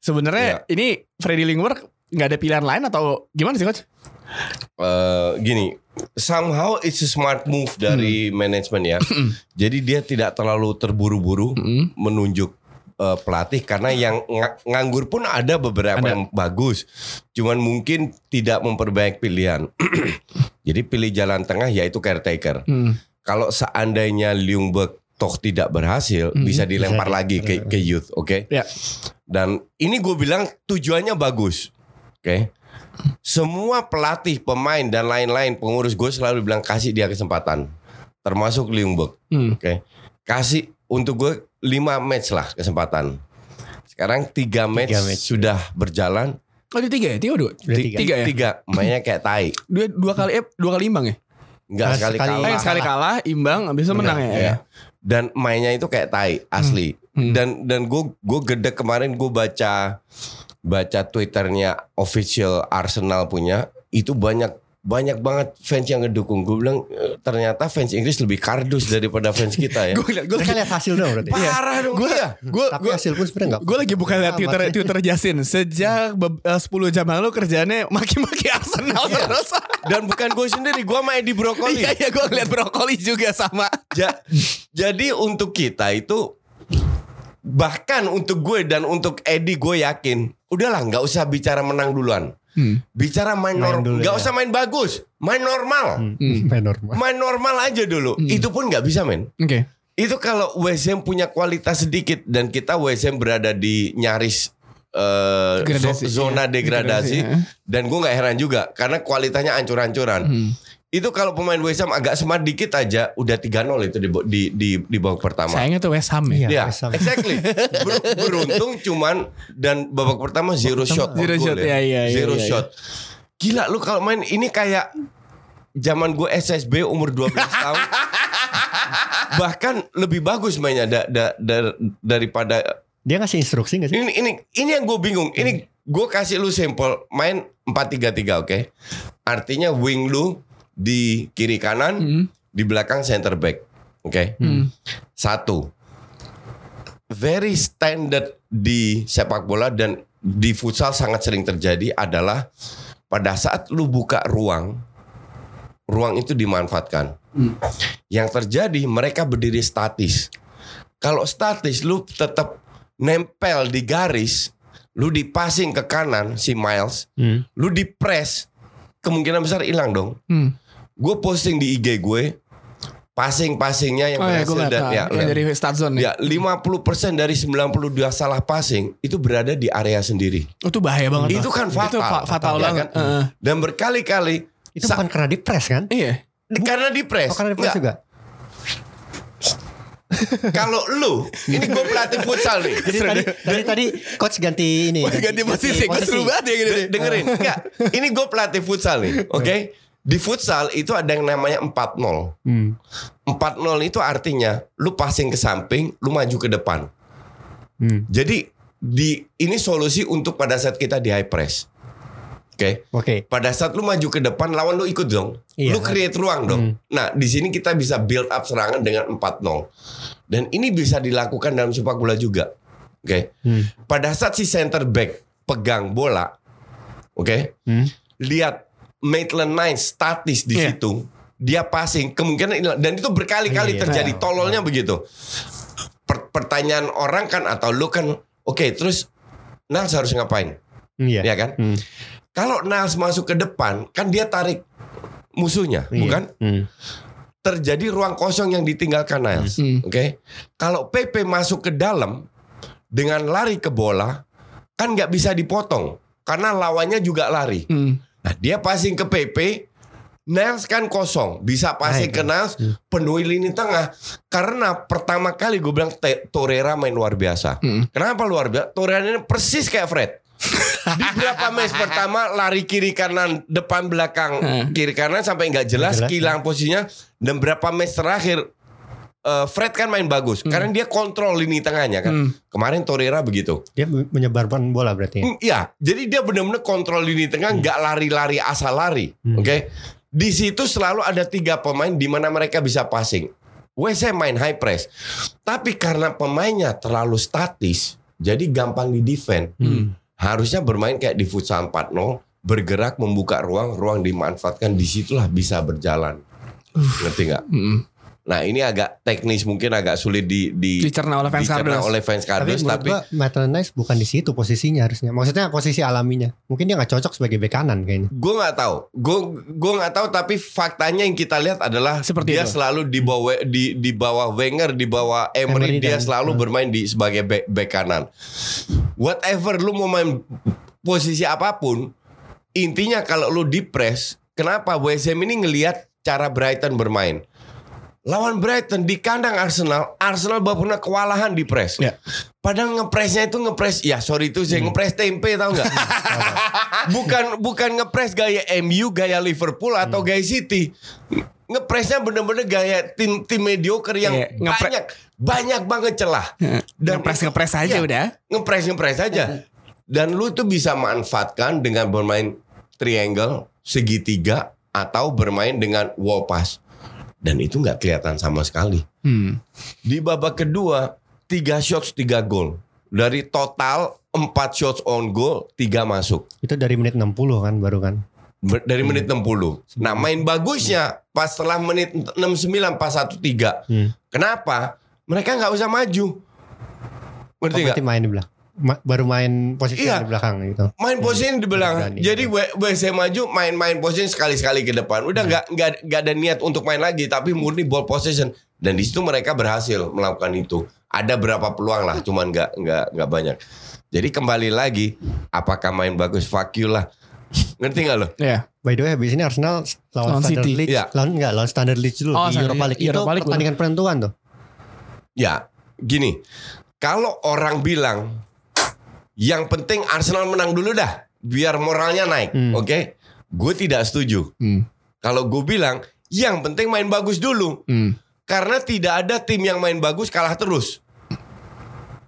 Sebenarnya ini Freddy Ljungberg nggak ada pilihan lain atau gimana sih Coach? Eh, gini, somehow it's a smart move dari manajemen ya. Jadi dia tidak terlalu terburu-buru Mm. menunjuk eh, pelatih karena yang nga- nganggur pun ada beberapa Ada. yang bagus. Cuman mungkin tidak memperbaik pilihan. Jadi pilih jalan tengah yaitu caretaker. Hmm. Kalau seandainya Ljungberg toh tidak berhasil, Hmm. bisa dilempar Bisa lagi ke, ke youth, oke? Ya. Dan ini gue bilang tujuannya bagus. Oke. Semua pelatih, pemain dan lain-lain pengurus gue selalu bilang kasih dia kesempatan. Termasuk Ljungberg. Hmm. Oke. Kasih untuk gue 5 match lah kesempatan. Sekarang 3 match, match. sudah berjalan. Oh di tiga ya? Tiga dua? Tiga. Tiga ya? Tiga. Mainnya kayak tai. Dua, dua kali eh, dua kali imbang ya? Enggak Nah, sekali sekali- Eh, kalah. sekali kalah, imbang, habis itu menang ya. Ya. Dan mainnya itu kayak tai asli. Hmm. Dan dan gue gue gede kemarin gue baca baca twitternya official Arsenal punya itu banyak banyak banget fans yang ngedukung. Gue bilang "Eh, ternyata fans Inggris lebih kardus daripada fans kita ya. Gue liat, gue lihat hasil dong berarti. Parah dong gue iya. gue Tapi hasil pun sebenarnya enggak. gue lagi buka lihat Amat Twitter. Twitter Jasin sejak be- eh, 10 jam lalu kerjaannya maki-maki Arsenal Iya. terus. Dan bukan gue sendiri, gue main di brokoli. Iya iya gue ngeliat brokoli juga sama. Ja- jadi untuk kita itu bahkan untuk gue dan untuk Eddie gue yakin udahlah nggak usah bicara menang duluan Hmm. bicara main, Main normal dulu nggak ya. usah main bagus main normal Hmm, Hmm. main normal. main normal aja dulu Hmm. itu pun nggak bisa men Oke. itu kalau Ham punya kualitas sedikit dan kita Ham berada di nyaris eh, Degradasi, zo- zona iya. degradasi Degradasi, ya. dan gue nggak heran juga karena kualitasnya ancur-ancuran Hmm. Itu kalau pemain West Ham agak smart dikit aja udah 3-0 itu di di di, di babak pertama Sayangnya tuh West Ham ya. Iya. Ya, West Ham. exactly. Ber- beruntung cuman dan babak pertama zero shot. Zero shot, ya, iya, Zero iya, iya. shot. Gila lu kalau main ini kayak zaman gue SSB umur 12 tahun. Bahkan lebih bagus mainnya da- da- da- daripada Dia ngasih instruksi gak sih? ini ini ini yang gue bingung. Ini gue kasih lu sampel main 4-3-3 oke. Artinya wing lu di kiri kanan, Hmm. di belakang center back. Oke. Hmm. Satu, very standard di sepak bola dan di futsal sangat sering terjadi adalah pada saat lu buka ruang, ruang itu dimanfaatkan. Hmm. Yang terjadi mereka berdiri statis. Kalau statis lu tetap nempel di garis, lu dipasing ke kanan si Miles, Hmm. lu di press, kemungkinan besar hilang dong. Hmm. Gue posting di IG gue, passing-passingnya yang Oh ya gue berhasil liat dan ah, ya, yang dari start zone ya. ya 50% dari 92 salah passing itu berada di area sendiri. Oh, itu bahaya banget. Itu kan fatal. Itu fa- fatal Ya banget. kan? Heeh. Dan berkali-kali Itu bukan karena di press kan? Iya. karena di press. Oh karena di press juga. Kalau lu, ini gue pelatih futsal nih. Jadi tadi, tadi tadi coach ganti ini. Wah, ganti posisi, gue seru banget ya gini. De- dengerin, enggak. Ini gue pelatih futsal nih, oke? Di futsal itu ada yang namanya 4-0. Hmm. 4-0 itu artinya lu passing ke samping, lu maju ke depan. Hmm. Jadi di ini solusi untuk pada saat kita di high press. Oke. Oke. Pada saat lu maju ke depan lawan lu ikut dong. Iya. Lu create ruang dong. Nah, di sini kita bisa build up serangan dengan 4-0. Dan ini bisa dilakukan dalam sepak bola juga. Oke. Hmm. Pada saat si center back pegang bola, oke? Hmm. Lihat Maitland Niles statis di Iya. situ. Dia passing kemungkinan ini- dan itu berkali-kali Iya. terjadi. Tololnya begitu. Per- pertanyaan orang kan atau lu kan oke, terus Niles harus ngapain? Iya. Ya kan? Hmm. Kalau Niles masuk ke depan, kan dia tarik musuhnya, Iya. bukan? Hmm. Terjadi ruang kosong yang ditinggalkan Niles. Hmm. Oke. Kalau PP masuk ke dalam dengan lari ke bola, kan nggak bisa dipotong karena lawannya juga lari. Hmm. Nah, dia passing ke PP, Niles kan kosong, bisa passing ke Niles, penuhi lini tengah. Karena pertama kali gue bilang Torreira main luar biasa. Hmm. Kenapa luar biasa? Torreira ini persis kayak Fred. Di berapa match pertama lari kiri kanan depan belakang Hmm. kiri kanan sampai nggak jelas jelas, hilang posisinya dan berapa match terakhir eh, Fred kan main bagus karena dia kontrol lini tengahnya kan. Hmm. Kemarin Torreira begitu. Dia menyebarkan bola berarti. ya? Hmm, Iya, jadi dia benar-benar kontrol lini tengah, nggak lari-lari asal lari. Hmm. Oke, di situ selalu ada tiga pemain di mana mereka bisa passing. WC main high press, tapi karena pemainnya terlalu statis, jadi gampang di defend. Hmm. Harusnya bermain kayak di futsal 4-0, bergerak membuka ruang, ruang dimanfaatkan, di situlah bisa berjalan. Ngerti nggak? Hmm. Nah ini agak teknis, mungkin agak sulit di, di Dicerna oleh fans dicerna Cardinals. oleh fans Tapi Cardinals, menurut tapi, gua Maitland Niles bukan di situ posisinya harusnya. Maksudnya posisi alaminya. Mungkin dia nggak cocok sebagai bek kanan kayaknya. Gue nggak tahu, gue gue nggak tahu. Tapi faktanya yang kita lihat adalah Seperti dia itu. selalu di bawah di di bawah Wenger, di bawah Emery, Emery dia dan- selalu hmm. bermain di sebagai bek bek kanan. Whatever lu mau main posisi apa pun, intinya kalau lu di press, kenapa WSM ini ngelihat cara Brighton bermain? Lawan Brighton di kandang Arsenal, Arsenal baru pernah kewalahan di press. Ya. Padahal ngepresnya itu ngepres, ya sorry itu saya ngepres tempe tau nggak? bukan bukan ngepres gaya MU, gaya Liverpool atau gaya City. Ngepresnya bener-bener gaya tim tim mediocre yang Iya, ngepre- banyak banyak banget celah. Dan ngepres ngepres aja Iya. udah. ngepres ngepres aja. Dan lu tuh bisa manfaatkan dengan bermain triangle, segitiga atau bermain dengan wall pass. Dan itu nggak kelihatan sama sekali. Hmm. Di babak kedua, tiga shots, tiga gol. Dari total empat shots on goal, tiga masuk. Itu dari menit 60 kan baru kan. Ber- Dari menit 60. Nah main bagusnya pas setelah menit 69 pas 1-3. Hmm. Kenapa? Mereka nggak usah maju. Ngerti nggak? berarti main di belakang. Ma- baru main posisi Iya. di belakang gitu. Main posisi di belakang. Berani. Jadi W- WC maju main-main posisi sekali-sekali ke depan. Udah nggak nggak nggak ada niat untuk main lagi, tapi murni ball possession. Dan di situ mereka berhasil melakukan itu. Ada berapa peluang lah, cuman nggak nggak nggak banyak. Jadi kembali lagi, apakah main bagus? Fuck you lah. Ngerti nggak lo? Ya. By the way habis ini Arsenal Lawan lawan Standard City. Leeds. Iya. Lawan enggak, lawan Standard Leeds dulu Oh, di Standard Europa League. League. Itu Europa League pertandingan penentuan tuh. Ya, gini. Kalau orang bilang yang penting Arsenal menang dulu dah, biar moralnya naik, Hmm. oke? Gue tidak setuju. Hmm. Kalau gue bilang yang penting main bagus dulu, Hmm. karena tidak ada tim yang main bagus kalah terus.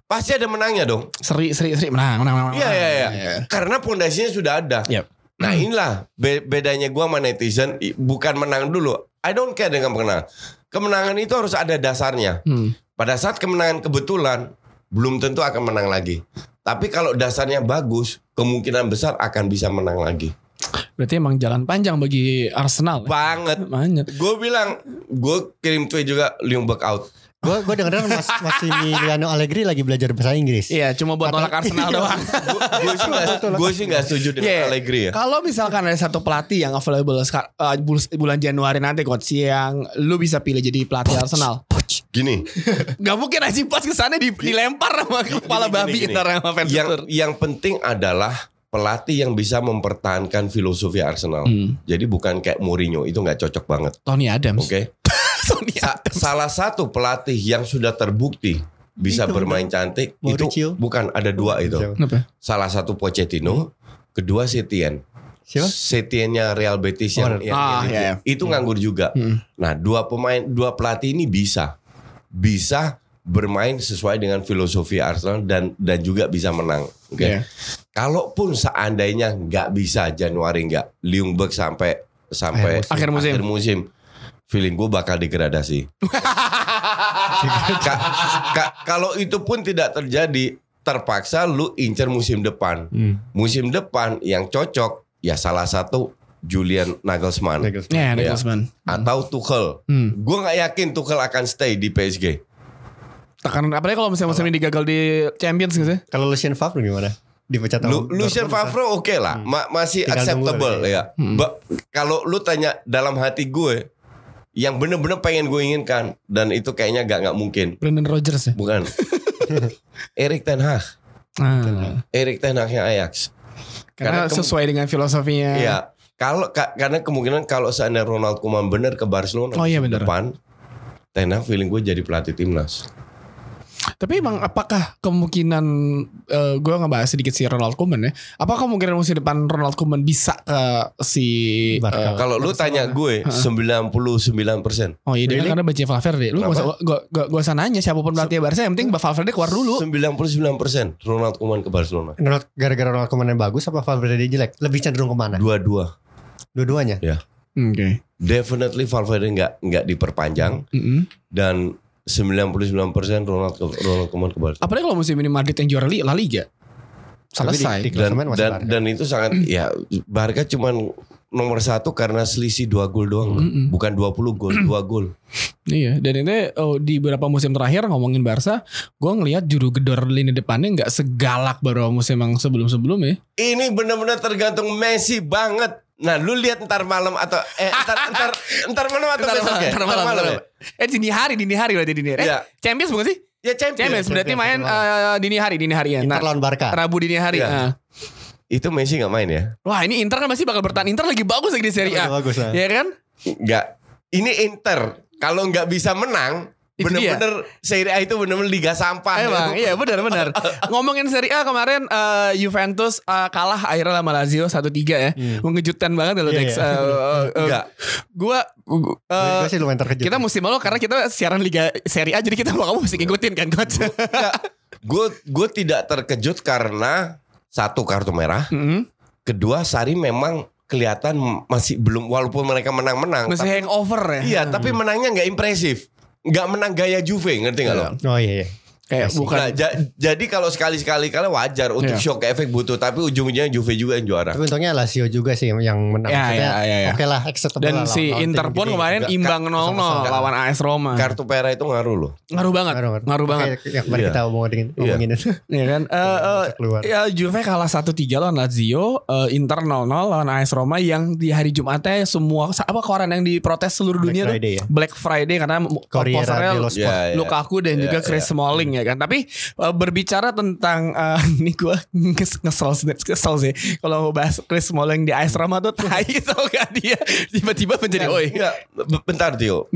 Pasti ada menangnya dong. Seri seri seri menang menang menang. Iya iya iya. iya. Karena pondasinya sudah ada. Yep. Nah inilah be- bedanya gua sama netizen bukan menang dulu. I don't care dengan kemenangan. Kemenangan itu harus ada dasarnya. Hmm. Pada saat kemenangan kebetulan belum tentu akan menang lagi. Tapi kalau dasarnya bagus, kemungkinan besar akan bisa menang lagi. Berarti emang jalan panjang bagi Arsenal. ya? Banget. Banyak. Gue bilang, gue kirim tweet juga Ljungberg out. Gue gue dengar Mas Massimiliano Allegri lagi belajar bahasa Inggris. Iya, cuma buat nolak Arsenal doang. Gue sih nggak, gue sih nggak setuju dengan Iya. Allegri ya. Kalau misalkan ada satu pelatih yang available sekar- bul- bulan Januari nanti coach yang lu bisa pilih jadi pelatih Arsenal. Gini, Gak mungkin aja pas ke sana di, dilempar sama kepala gini, babi gini. ntar sama fans yang yang penting adalah pelatih yang bisa mempertahankan filosofi Arsenal. Hmm. Jadi bukan kayak Mourinho itu nggak cocok banget. Tony Adams. Oke. Tony Sa- Adams. salah satu pelatih yang sudah terbukti bisa Itu bermain cantik Mauricio. itu bukan ada dua itu. Kenapa? Salah satu Pochettino, kedua Setien. Siapa? Setiennya Real Betis yang, Oh, yang- ah, yang iya. itu nganggur juga. Hmm. Nah, dua pemain, dua pelatih ini bisa bisa bermain sesuai dengan filosofi Arsenal dan dan juga bisa menang. Oke. Iya. kalaupun seandainya nggak bisa Januari nggak Ljungberg sampai sampai Akhir musim. akhir musim feeling gue bakal degradasi. Ka- ka- kalau itu pun tidak terjadi, terpaksa lu incer musim depan. Hmm. Musim depan yang cocok ya salah satu Julian Nagelsmann Nagelsmann. Ya, Iya. Nagelsmann. atau Tuchel. Hmm. Gue nggak yakin Tuchel akan stay di PSG. Tekanan apalagi kalau misalnya musim ini gagal di Champions gitu. Kalau Lucien Favre gimana? Dipecat Lu, Lucien Favre oke lah, Ma- masih Tinggal acceptable tunggu ya. Hmm. Ba- Kalau lu tanya dalam hati gue, yang bener-bener pengen gue inginkan dan itu kayaknya gak nggak mungkin, Brendan Rodgers ya. bukan? Erik Ten Hag, Ah. Erik Ten Hagnya Ajax. Karena Karena sesuai dengan filosofinya. Iya. Kalau ka- karena kemungkinan kalau seandainya Ronald Koeman bener ke Barcelona Oh iya, musim bener. depan, Ten Hag feeling gue jadi pelatih timnas. Tapi emang apakah kemungkinan eh, gue ngebahas sedikit si Ronald Koeman ya? Apa kemungkinan musim depan Ronald Koeman bisa ke si Barca. eh, Kalau lu tanya gue 99%. Oh iya dia Really? kan karena benci Valverde. Lu gak usah gua, gua, gua usah nanya siapa pun pelatih Barca yang penting Valverde keluar dulu. 99% Ronald Koeman ke Barcelona. Ronald- Gara-gara Ronald Koeman yang bagus apa Valverde jelek? Lebih cenderung ke mana? Dua-dua. Dua-duanya. Oke. Definitely Valverde nggak nggak diperpanjang Mm-mm. dan 99% Ronald ke, Ronald Koeman ke Barcelona. Apalagi kalau musim ini Madrid yang juara La Liga. Tapi di- Selesai. di- Dan dan, Barca. dan itu sangat ya Barca cuman nomor satu karena selisih dua gol doang, Mm-mm. bukan 20 gol, dua gol. Iya, dan ini oh, di beberapa musim terakhir ngomongin Barca, gue ngelihat juru gedor lini depannya nggak segalak beberapa musim yang sebelum-sebelumnya. Ini benar-benar tergantung Messi banget. Nah, lu lihat ntar malam atau eh ntar ntar ntar malam atau besok ya? Ntar malam, ntar ya? malam. Eh dini hari, dini hari berarti dini hari. Eh, Iya. Champions bukan sih? Ya Champions. Champions berarti main eh, dini hari, dini hari ya. Inter Nah, lawan Barca. Rabu dini hari. Iya. ah. Itu Messi nggak main ya? Wah ini Inter kan masih bakal bertahan. Inter lagi bagus lagi di Serie A. Bagus lah. Ya kan? Nggak. Ini Inter kalau nggak bisa menang. Bener-bener Serie A itu bener-bener liga sampah. Emang iya benar benar. Ngomongin Serie A kemarin eh, Juventus eh, kalah akhirnya sama Lazio 1-3 ya. Mengejutkan banget loh Iya, Dex. iya. Eh, eh, Enggak. Gua Gue sih lumayan terkejut. kita musim lalu karena kita siaran Liga Serie A jadi kita mau kamu mesti ngikutin kan coach. Gue gue tidak terkejut karena satu kartu merah, Mm-mm. kedua Sari memang kelihatan masih belum walaupun mereka menang-menang. Masih tapi- hangover ya. Iya, tapi menangnya nggak impresif. Nggak menang gaya Juve, ngerti nggak lo? Oh iya iya. Kayak bukan Nah, ja- jadi kalau sekali-sekali kali wajar untuk Iya. shock efek butuh, tapi ujung-ujungnya Juve juga yang juara. Tapi untungnya Lazio juga sih yang menang. Ya, Maksudnya, ya, ya, ya. Oke lah, acceptable dan lah si Inter pun gede. kemarin imbang 0-0 kosong-kosong. lawan AS Roma. Kartu merah itu ngaruh loh. Ngaruh banget. Ngaruh, Ngaruh banget. Oke, yang kemarin Iya. kita ngomongin ngomongin itu. Iya kan? Bisa keluar. ya Juve kalah 1-3 lawan Lazio, eh, Inter 0-0 lawan AS Roma yang di hari Jumatnya semua apa koran yang diprotes seluruh Black dunia tuh Friday ya. Black Friday karena posternya dello Sport. Ya, ya. Lukaku dan juga Chris. Smalling ya kan. Tapi eh, berbicara tentang eh, ini gue ngesel ngesel sih kalau bahas Chris Smalling di AS Roma tuh tai tau gak dia tiba-tiba menjadi oi. Bentar Tio.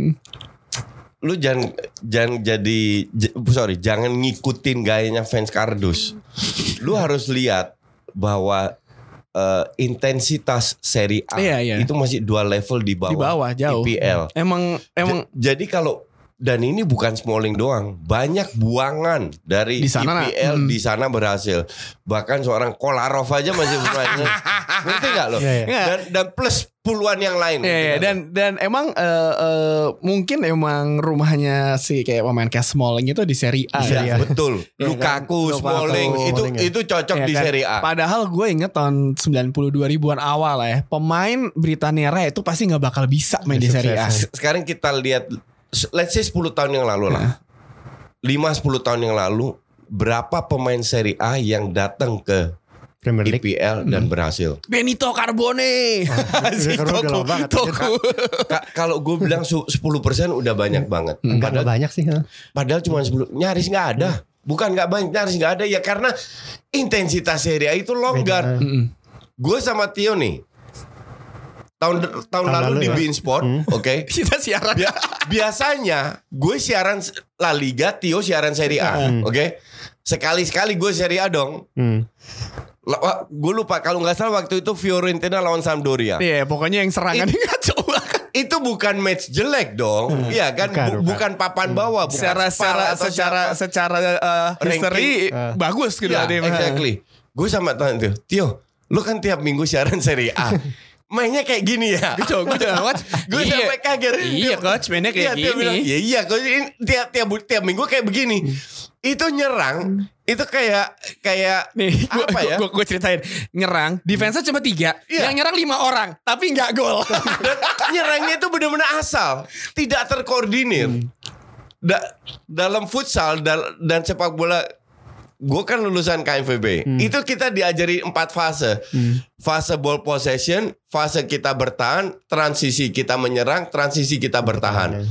Lu jangan jangan jadi j- sorry, jangan ngikutin gayanya fans kardus. Lu harus lihat bahwa eh, intensitas seri A Iya, iya. itu masih dua level di bawah, Di bawah, jauh. IPL. Emang emang Ja- jadi kalau dan ini bukan Smalling doang, banyak buangan dari Di sana. IPL Hmm. di sana berhasil. Bahkan seorang Kolarov aja masih bermain. Ngerti gak lo? Iya, iya. Dan, dan plus puluhan yang lain. Iya, iya. Nggak lo? dan dan emang eh, eh, mungkin emang rumahnya si kayak pemain kayak Smalling itu di Serie A. Iya, Serie A. betul. Iya kan? Lukaku, Lukaku, Smalling itu Smalling ya. itu cocok Iya di kan? Serie A. Padahal gue inget tahun 92 ribuan awal ya, pemain Britania Raya itu pasti nggak bakal bisa main di Serie A. Sekarang kita lihat let's say 10 tahun yang lalu lah. 5 10 tahun yang lalu berapa pemain Serie A yang datang ke Premier League. IPL dan berhasil? Benito Carbone. Si. Toku. Ka- kalau gue bilang su- 10% udah banyak banget. Enggak Padahal, banyak sih. ha. padahal cuma 10 nyaris nggak ada. Bukan nggak banyak, nyaris nggak ada ya karena intensitas Serie A itu longgar. Mm-mm. Gue sama Tio nih tahun tahun, Tahun lalu, lalu di ya. Bein Sport, oke. Kita siaran. Bia- biasanya gue siaran La Liga, Tio siaran Serie A, Hmm. oke. Sekali-sekali gue Serie A dong. Hmm. gue lupa kalau nggak salah waktu itu Fiorentina lawan Sampdoria. Iya, pokoknya yang serangan ngaco banget. Itu bukan match jelek dong, iya kan? Bukan, Bu- bukan. bukan papan bawah, bukan Secara secara secara siapa. secara uh, history Ah. bagus gitu Ya, dia. exactly. gue sama tuh, Tio, lu kan tiap minggu siaran Serie A. Mainnya kayak gini ya. Gue coba gue coba coach. Gue Iya. sampai kaget. Iya coach, mainnya kayak Iya, gini. Iya iya, coach ini tiap tiap tiap minggu kayak begini. Itu nyerang, itu kayak kayak Nih, gue apa ya? gue ceritain nyerang, defense cuma tiga, Iya. yang nyerang lima orang, tapi nggak gol. Nyerangnya itu benar-benar asal, tidak terkoordinir. Hmm. Da- dalam futsal dal- dan sepak bola, gue kan lulusan KMVB. Hmm. Itu kita diajari empat fase. Fase ball possession, fase kita bertahan, transisi kita menyerang, transisi kita bertahan.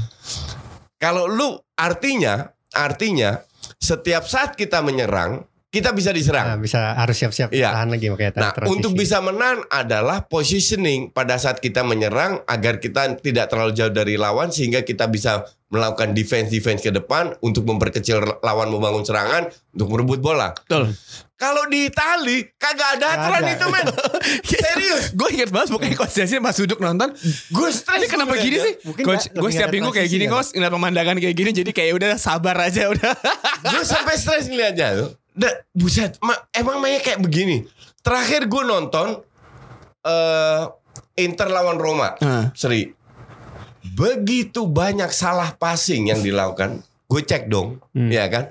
Kalau lu artinya, artinya setiap saat kita menyerang, kita bisa diserang. Nah, bisa harus siap-siap Iya. tahan lagi makanya Nah, transisi. untuk bisa menang adalah positioning pada saat kita menyerang agar kita tidak terlalu jauh dari lawan sehingga kita bisa melakukan defense defense ke depan untuk memperkecil lawan membangun serangan untuk merebut bola. Betul. Kalau di Itali kagak ada aturan ada. itu men. Serius. gue inget banget pokoknya coach Jasin pas duduk nonton. Gue stres. Ini kenapa gini sih? Mungkin Coach, gue setiap minggu kayak gini ya, coach, ngeliat pemandangan kayak gini, jadi kayak udah sabar aja udah. Gue sampai stres ngeliatnya tuh. Da, buset, ma- emang mainnya kayak begini. Terakhir gue nonton eh Inter lawan Roma. Heeh. Seri. Begitu banyak salah passing yang dilakukan. Gue cek dong, Hmm. ya kan?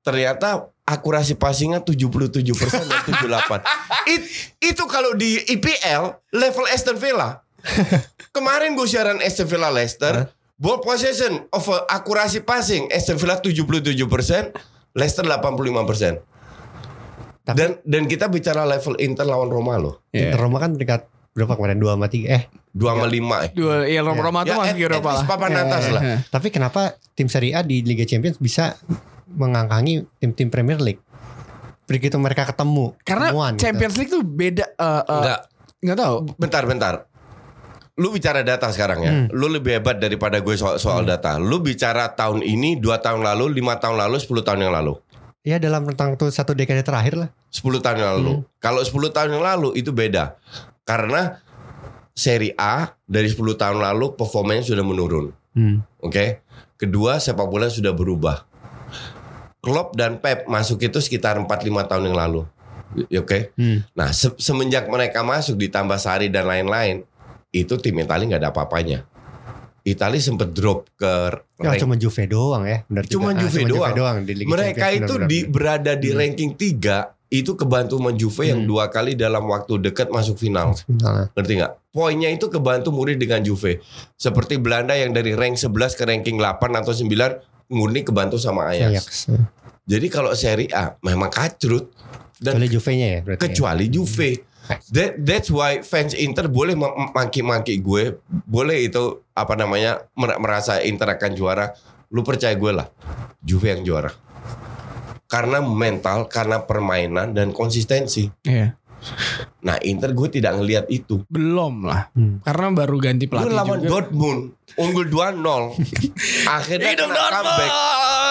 Ternyata akurasi passingnya 77% dan 78. It- itu kalau di IPL level Aston Villa. Kemarin gue siaran Aston Villa Leicester, ball possession of akurasi passing Aston Villa 77%, Leicester 85%. Tapi- Dan dan kita bicara level Inter lawan Roma loh. Inter Roma kan peringkat berapa kemarin 2 sama 3 eh 2 sama 5 eh. Dua, ya Roma, Roma tuh Ya, masuk at- Eropa least lah. papan Ya, atas ya, lah. ya. tapi kenapa tim Serie A di Liga Champions bisa mengangkangi tim-tim Premier League begitu mereka ketemu Karena ketemuan gitu. Champions League tuh beda. eh, eh, Enggak, nggak tahu. bentar bentar. Lu bicara data sekarang ya. Hmm. Lu lebih hebat daripada gue soal, soal data. Lu bicara tahun ini, dua tahun lalu, lima tahun lalu, 10 tahun yang lalu. ya dalam rentang tuh satu dekade terakhir lah 10 tahun yang lalu. Kalau 10 tahun yang lalu itu beda. Karena Seri A dari 10 tahun lalu performanya sudah menurun. hmm. Oke. Kedua, sepak bola sudah berubah. Klopp dan Pep masuk itu sekitar 4-5 tahun yang lalu. Oke. Hmm. Nah, se- semenjak mereka masuk ditambah Sari dan lain-lain, itu tim Italia nggak ada apa-apanya. Italia sempat drop ke ya rank- cuma Juve doang ya benar Cuma juga. Ah, Juve doang. di Liga mereka Champions, itu benar-benar. di berada di Hmm. ranking 3 itu kebantu sama Juve yang Hmm. dua kali dalam waktu dekat masuk final. Nah, Ngerti nggak? Poinnya itu kebantu murid dengan Juve. Seperti Belanda yang dari rank 11 ke ranking 8 atau 9 murni kebantu sama Ajax. Ajax. Jadi kalau Serie A memang kacrut dan Kecuali Juve-nya ya berarti. kecuali Juve. That, that's why fans Inter boleh maki-maki gue, boleh itu apa namanya mer- merasa Inter akan juara. Lu percaya gue lah, Juve yang juara. Karena mental, karena permainan dan konsistensi. Iya. Nah Inter gue tidak ngelihat itu. Belum lah. Hmm. Karena baru ganti Lu pelatih lawan juga. Dortmund unggul 2-0. Akhirnya Hidup kena comeback.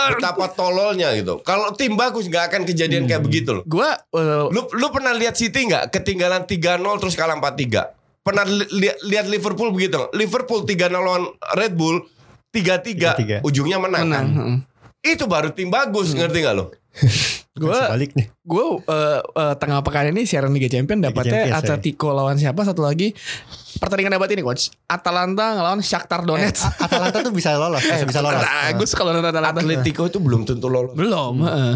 Betapa tololnya gitu. Kalau tim bagus nggak akan kejadian kayak begitu loh. Gue eh, Lu lu pernah lihat City nggak ketinggalan 3-0 terus kalah 4-3? Pernah li- lihat lihat Liverpool begitu nggak? Liverpool 3-0 lawan Red Bull 3-3 3-3. ujungnya menang. menang. kan? Heeh. Itu baru tim bagus, ngerti nggak lo? Gue sebaliknya. gue eh, eh, tengah pekan ini siaran Liga Champions Liga dapatnya Champions, ya. Atletico lawan siapa satu lagi pertandingan dapat ini coach Atalanta ngelawan Shakhtar Donetsk. A- Atalanta tuh bisa lolos, Eh, bisa lolos. Nah, gue suka nonton Atalanta. Atletico itu belum tentu lolos. Belum. heeh.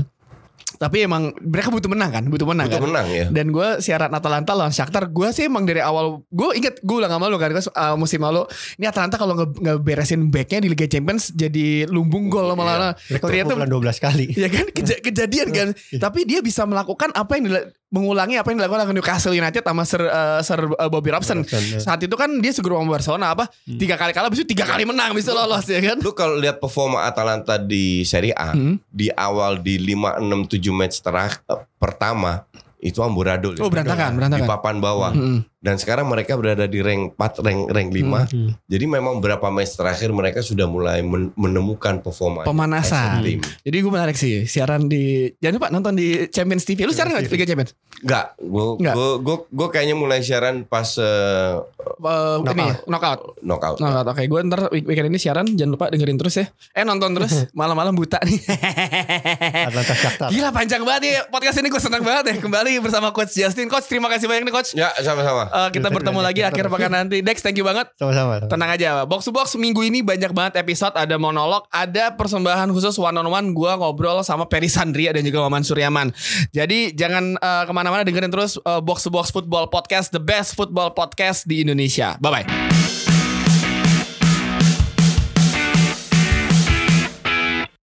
Tapi emang mereka butuh menang kan, butuh menang Untuk kan. menang ya. Dan gue siaran Atalanta lawan Shakhtar, gue sih emang dari awal gue inget gue ulang sama lu kan, uh, musim lalu ini Atalanta kalau nge- ngeberesin backnya di Liga Champions jadi lumbung gol malah. Mereka udah Ternyata kebobolan 12 kali. ya kan keja- kejadian kan. Tapi dia bisa melakukan apa yang mengulangi apa yang dilakukan oleh Newcastle United sama Sir, uh, Sir uh, Bobby Robson. Robson, ya. Saat itu kan dia segera sama Barcelona apa tiga kali kalah, bisa tiga kali menang bisa lolos ya kan. Lu kalau lihat performa Atalanta di Serie A Hmm. di awal di 5 6 7 match terakhir eh, pertama itu amburadul. ya. Oh berantakan, Di berantakan. papan bawah. Hmm. Dan sekarang mereka berada di rank 4, rank rank 5. Hmm. Jadi memang beberapa match terakhir mereka sudah mulai men- menemukan performa Pemanasan. team. Jadi gue menarik sih siaran di jangan lupa nonton di Champions TV. Lu siaran nggak di Liga Champions? Enggak, gue Nggak. gue gue gue kayaknya mulai siaran pas eh, Uh, ini Knockout. knockout. knockout. Knockout. Oke, gue ntar week- weekend ini siaran jangan lupa dengerin terus ya. Eh nonton terus malam-malam buta nih. Gila panjang banget ya podcast ini gue senang banget ya kembali kali bersama Coach Justin. Coach terima kasih banyak nih Coach. Ya sama-sama. Uh, kita bertemu lagi akhir pekan nanti. Dex thank you banget. Sama-sama. Tenang aja. Box to box minggu ini banyak banget episode. Ada monolog, ada persembahan khusus one on one. Gua ngobrol sama Peri Sandria dan juga Maman Suryaman. Jadi jangan uh, ke mana-mana dengerin terus uh, box to box football podcast, the best football podcast di Indonesia. Bye bye.